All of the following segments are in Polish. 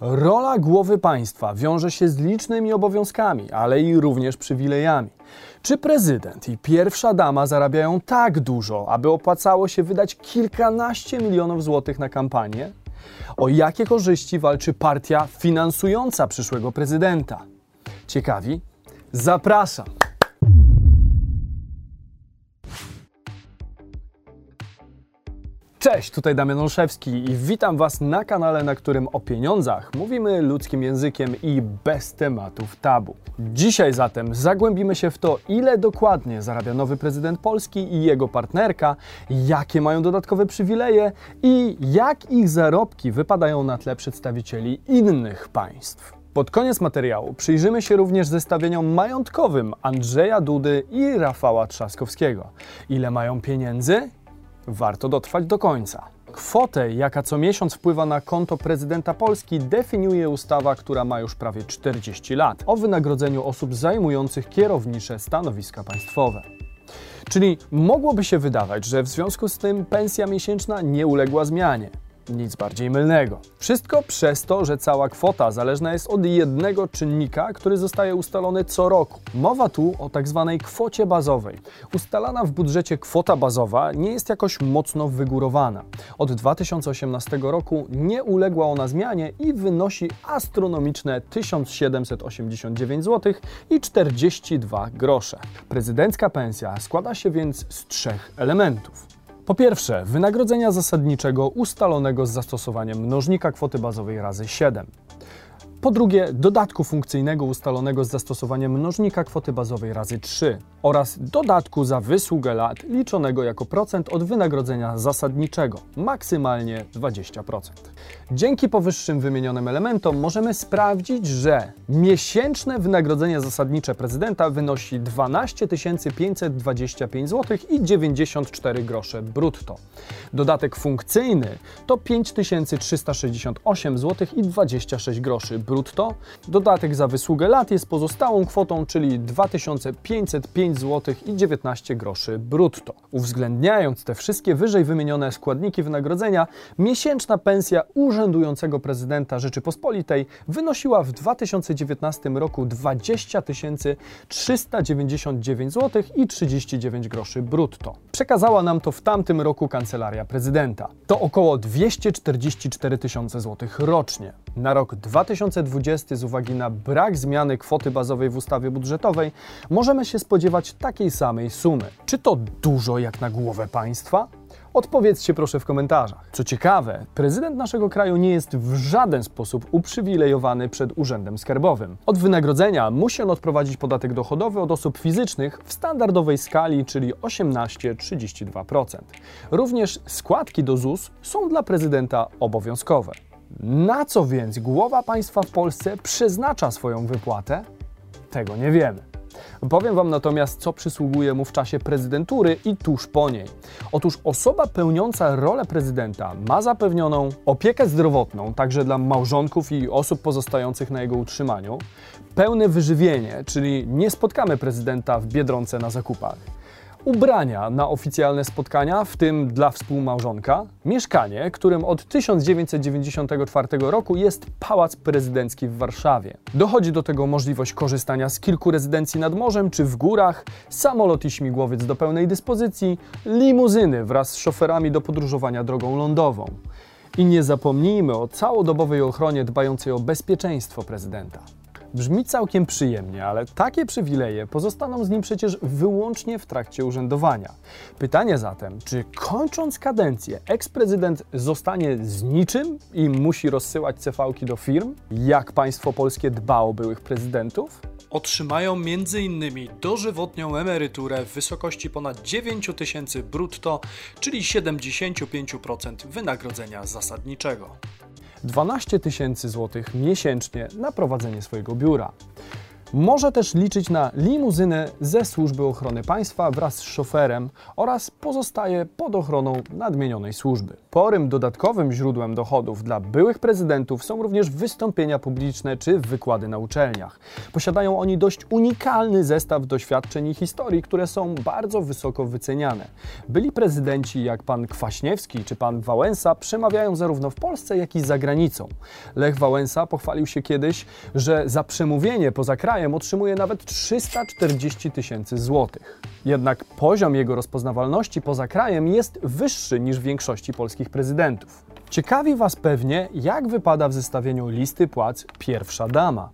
Rola głowy państwa wiąże się z licznymi obowiązkami, ale i również przywilejami. Czy prezydent i pierwsza dama zarabiają tak dużo, aby opłacało się wydać kilkanaście milionów złotych na kampanię? O jakie korzyści walczy partia finansująca przyszłego prezydenta? Ciekawi? Zapraszam! Cześć, tutaj Damian Olszewski i witam Was na kanale, na którym o pieniądzach mówimy ludzkim językiem i bez tematów tabu. Dzisiaj zatem zagłębimy się w to, ile dokładnie zarabia nowy prezydent Polski i jego partnerka, jakie mają dodatkowe przywileje i jak ich zarobki wypadają na tle przedstawicieli innych państw. Pod koniec materiału przyjrzymy się również zestawieniom majątkowym Andrzeja Dudy i Rafała Trzaskowskiego. Ile mają pieniędzy warto dotrwać do końca. Kwotę, jaka co miesiąc wpływa na konto prezydenta Polski, definiuje ustawa, która ma już prawie 40 lat, o wynagrodzeniu osób zajmujących kierownicze stanowiska państwowe. Czyli mogłoby się wydawać, że w związku z tym pensja miesięczna nie uległa zmianie. Nic bardziej mylnego. Wszystko przez to, że cała kwota zależna jest od jednego czynnika, który zostaje ustalony co roku. Mowa tu o tak zwanej kwocie bazowej. Ustalana w budżecie kwota bazowa nie jest jakoś mocno wygórowana. Od 2018 roku nie uległa ona zmianie i wynosi astronomiczne 1789 zł i 42 grosze. Prezydencka pensja składa się więc z trzech elementów. Po pierwsze, wynagrodzenia zasadniczego ustalonego z zastosowaniem mnożnika kwoty bazowej razy 7. Po drugie, dodatku funkcyjnego ustalonego z zastosowaniem mnożnika kwoty bazowej razy 3 oraz dodatku za wysługę lat liczonego jako procent od wynagrodzenia zasadniczego, maksymalnie 20%. Dzięki powyższym wymienionym elementom możemy sprawdzić, że miesięczne wynagrodzenie zasadnicze prezydenta wynosi 12 525 zł i 94 grosze brutto. Dodatek funkcyjny to 5368 zł i 26 groszy brutto. Dodatek za wysługę lat jest pozostałą kwotą, czyli 2505 zł i 19 groszy brutto. Uwzględniając te wszystkie wyżej wymienione składniki wynagrodzenia, miesięczna pensja urzędującego prezydenta Rzeczypospolitej wynosiła w 2019 roku 20 399 zł i 39 groszy brutto. Przekazała nam to w tamtym roku Kancelaria Prezydenta. To około 244 tysiące złotych rocznie. Na rok 2020 z uwagi na brak zmiany kwoty bazowej w ustawie budżetowej możemy się spodziewać takiej samej sumy. Czy to dużo jak na głowę państwa? Odpowiedzcie proszę w komentarzach. Co ciekawe, prezydent naszego kraju nie jest w żaden sposób uprzywilejowany przed Urzędem Skarbowym. Od wynagrodzenia musi on odprowadzić podatek dochodowy od osób fizycznych w standardowej skali, czyli 18-32%. Również składki do ZUS są dla prezydenta obowiązkowe. Na co więc głowa państwa w Polsce przeznacza swoją wypłatę? Tego nie wiemy. Powiem Wam natomiast, co przysługuje mu w czasie prezydentury i tuż po niej. Otóż osoba pełniąca rolę prezydenta ma zapewnioną opiekę zdrowotną także dla małżonków i osób pozostających na jego utrzymaniu, pełne wyżywienie, czyli nie spotkamy prezydenta w biedronce na zakupach ubrania na oficjalne spotkania, w tym dla współmałżonka, mieszkanie, którym od 1994 roku jest Pałac Prezydencki w Warszawie. Dochodzi do tego możliwość korzystania z kilku rezydencji nad morzem czy w górach, samolot i śmigłowiec do pełnej dyspozycji, limuzyny wraz z szoferami do podróżowania drogą lądową. I nie zapomnijmy o całodobowej ochronie dbającej o bezpieczeństwo prezydenta. Brzmi całkiem przyjemnie, ale takie przywileje pozostaną z nim przecież wyłącznie w trakcie urzędowania. Pytanie zatem, czy kończąc kadencję eksprezydent zostanie z niczym i musi rozsyłać cefałki do firm? Jak państwo polskie dba o byłych prezydentów? Otrzymają m.in. dożywotnią emeryturę w wysokości ponad 9 tysięcy brutto, czyli 75% wynagrodzenia zasadniczego. 12 tysięcy złotych miesięcznie na prowadzenie swojego biura. Może też liczyć na limuzynę ze służby ochrony państwa wraz z szoferem oraz pozostaje pod ochroną nadmienionej służby. Porym dodatkowym źródłem dochodów dla byłych prezydentów są również wystąpienia publiczne czy wykłady na uczelniach. Posiadają oni dość unikalny zestaw doświadczeń i historii, które są bardzo wysoko wyceniane. Byli prezydenci jak pan Kwaśniewski czy pan Wałęsa przemawiają zarówno w Polsce, jak i za granicą. Lech Wałęsa pochwalił się kiedyś, że za przemówienie poza krajem otrzymuje nawet 340 tysięcy złotych. Jednak poziom jego rozpoznawalności poza krajem jest wyższy niż w większości polskich prezydentów. Ciekawi Was pewnie, jak wypada w zestawieniu listy płac pierwsza dama.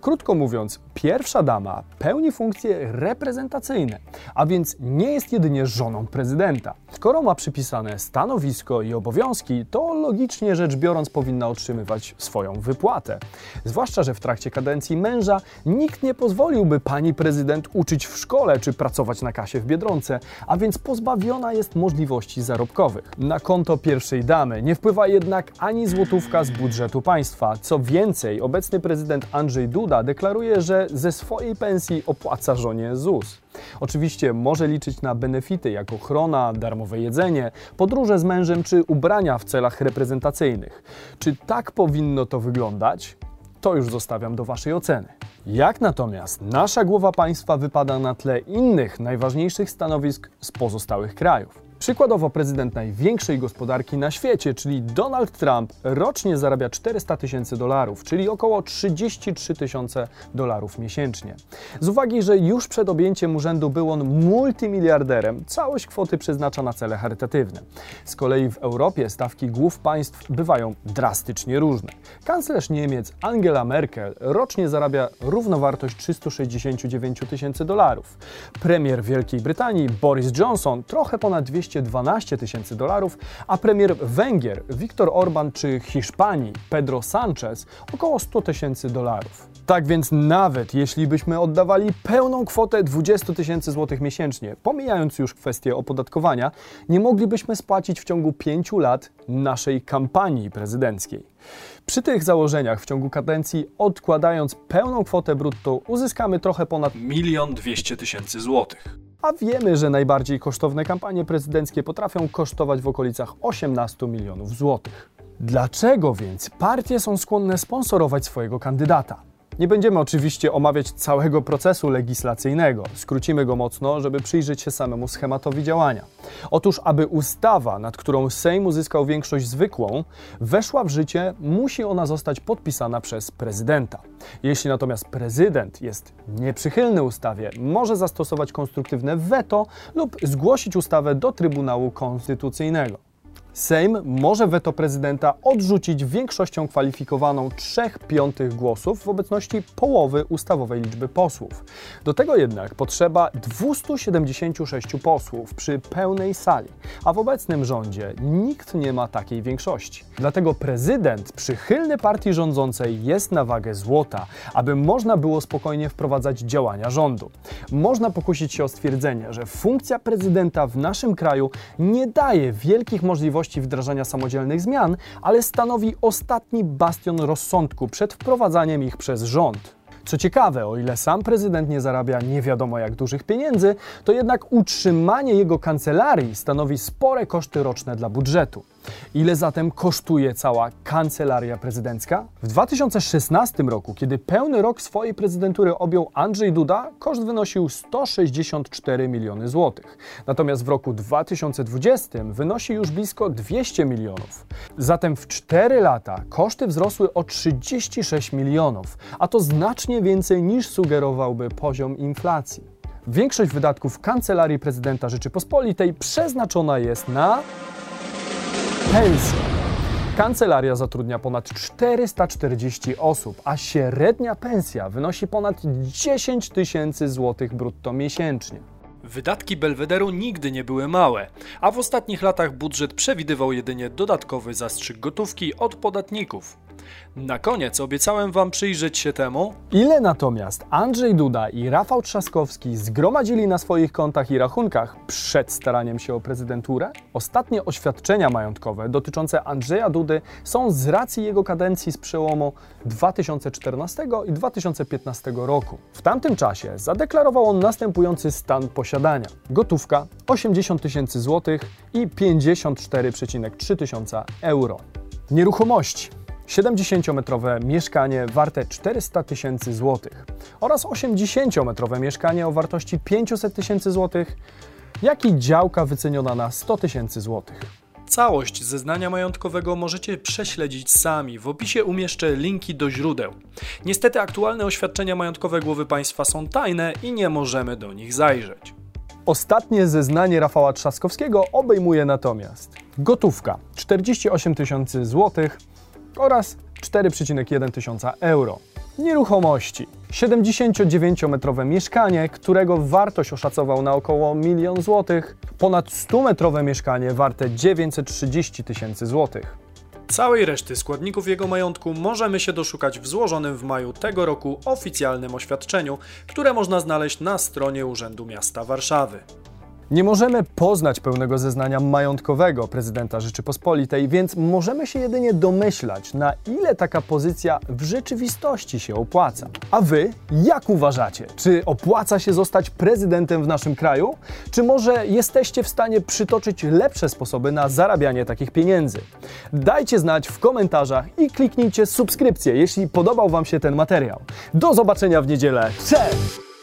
Krótko mówiąc, pierwsza dama pełni funkcje reprezentacyjne, a więc nie jest jedynie żoną prezydenta. Skoro ma przypisane stanowisko i obowiązki, to logicznie rzecz biorąc powinna otrzymywać swoją wypłatę. Zwłaszcza, że w trakcie kadencji męża nikt nie pozwoliłby pani prezydent uczyć w szkole czy pracować na kasie w Biedronce, a więc pozbawiona jest możliwości zarobkowych. Na konto pierwszej damy nie wpływa jednak ani złotówka z budżetu państwa. Co więcej, obecny prezydent Andrzej Duda deklaruje, że ze swojej pensji opłaca żonie ZUS. Oczywiście może liczyć na benefity jak ochrona, darmowe jedzenie, podróże z mężem czy ubrania w celach reprezentacyjnych. Czy tak powinno to wyglądać? To już zostawiam do Waszej oceny. Jak natomiast nasza głowa państwa wypada na tle innych najważniejszych stanowisk z pozostałych krajów? Przykładowo prezydent największej gospodarki na świecie, czyli Donald Trump, rocznie zarabia 400 tysięcy dolarów, czyli około 33 tysiące dolarów miesięcznie. Z uwagi, że już przed objęciem urzędu był on multimiliarderem, całość kwoty przeznacza na cele charytatywne. Z kolei w Europie stawki głów państw bywają drastycznie różne. Kanclerz Niemiec Angela Merkel rocznie zarabia równowartość 369 tysięcy dolarów. Premier Wielkiej Brytanii Boris Johnson trochę ponad 200 212 tysięcy dolarów, a premier Węgier Viktor Orban czy Hiszpanii Pedro Sanchez około 100 tysięcy dolarów. Tak więc nawet jeśli byśmy oddawali pełną kwotę 20 tysięcy złotych miesięcznie, pomijając już kwestię opodatkowania, nie moglibyśmy spłacić w ciągu 5 lat naszej kampanii prezydenckiej. Przy tych założeniach w ciągu kadencji, odkładając pełną kwotę brutto, uzyskamy trochę ponad 1 200 tysięcy złotych a wiemy, że najbardziej kosztowne kampanie prezydenckie potrafią kosztować w okolicach 18 milionów złotych. Dlaczego więc partie są skłonne sponsorować swojego kandydata? Nie będziemy oczywiście omawiać całego procesu legislacyjnego, skrócimy go mocno, żeby przyjrzeć się samemu schematowi działania. Otóż, aby ustawa, nad którą Sejm uzyskał większość zwykłą, weszła w życie, musi ona zostać podpisana przez prezydenta. Jeśli natomiast prezydent jest nieprzychylny ustawie, może zastosować konstruktywne weto lub zgłosić ustawę do Trybunału Konstytucyjnego. Sejm może weto prezydenta odrzucić większością kwalifikowaną 3 piątych głosów w obecności połowy ustawowej liczby posłów. Do tego jednak potrzeba 276 posłów przy pełnej sali, a w obecnym rządzie nikt nie ma takiej większości. Dlatego prezydent przychylny partii rządzącej jest na wagę złota, aby można było spokojnie wprowadzać działania rządu. Można pokusić się o stwierdzenie, że funkcja prezydenta w naszym kraju nie daje wielkich możliwości możliwości wdrażania samodzielnych zmian, ale stanowi ostatni bastion rozsądku przed wprowadzaniem ich przez rząd. Co ciekawe, o ile sam prezydent nie zarabia nie wiadomo jak dużych pieniędzy, to jednak utrzymanie jego kancelarii stanowi spore koszty roczne dla budżetu. Ile zatem kosztuje cała kancelaria prezydencka? W 2016 roku, kiedy pełny rok swojej prezydentury objął Andrzej Duda, koszt wynosił 164 miliony złotych. Natomiast w roku 2020 wynosi już blisko 200 milionów. Zatem w 4 lata koszty wzrosły o 36 milionów, a to znacznie więcej niż sugerowałby poziom inflacji. Większość wydatków Kancelarii Prezydenta Rzeczypospolitej przeznaczona jest na pensje. Kancelaria zatrudnia ponad 440 osób, a średnia pensja wynosi ponad 10 tysięcy złotych brutto miesięcznie. Wydatki Belwederu nigdy nie były małe, a w ostatnich latach budżet przewidywał jedynie dodatkowy zastrzyk gotówki od podatników. Na koniec obiecałem Wam przyjrzeć się temu, Ile natomiast Andrzej Duda i Rafał Trzaskowski zgromadzili na swoich kontach i rachunkach przed staraniem się o prezydenturę? Ostatnie oświadczenia majątkowe dotyczące Andrzeja Dudy są z racji jego kadencji z przełomu 2014 i 2015 roku. W tamtym czasie zadeklarował on następujący stan posiadania: gotówka 80 tysięcy złotych i 54,3 tysiąca euro. Nieruchomości 70-metrowe mieszkanie warte 400 tysięcy złotych oraz 80-metrowe mieszkanie o wartości 500 tysięcy złotych, jak i działka wyceniona na 100 tysięcy złotych. Całość zeznania majątkowego możecie prześledzić sami. W opisie umieszczę linki do źródeł. Niestety aktualne oświadczenia majątkowe głowy państwa są tajne i nie możemy do nich zajrzeć. Ostatnie zeznanie Rafała Trzaskowskiego obejmuje natomiast gotówka 48 tysięcy złotych oraz 4,1 tysiąca euro. Nieruchomości 79-metrowe mieszkanie, którego wartość oszacował na około milion złotych, ponad 100-metrowe mieszkanie warte 930 tysięcy złotych. Całej reszty składników jego majątku możemy się doszukać w złożonym w maju tego roku oficjalnym oświadczeniu, które można znaleźć na stronie Urzędu Miasta Warszawy. Nie możemy poznać pełnego zeznania majątkowego prezydenta Rzeczypospolitej, więc możemy się jedynie domyślać, na ile taka pozycja w rzeczywistości się opłaca. A wy jak uważacie? Czy opłaca się zostać prezydentem w naszym kraju? Czy może jesteście w stanie przytoczyć lepsze sposoby na zarabianie takich pieniędzy? Dajcie znać w komentarzach i kliknijcie subskrypcję, jeśli podobał Wam się ten materiał. Do zobaczenia w niedzielę. Cześć!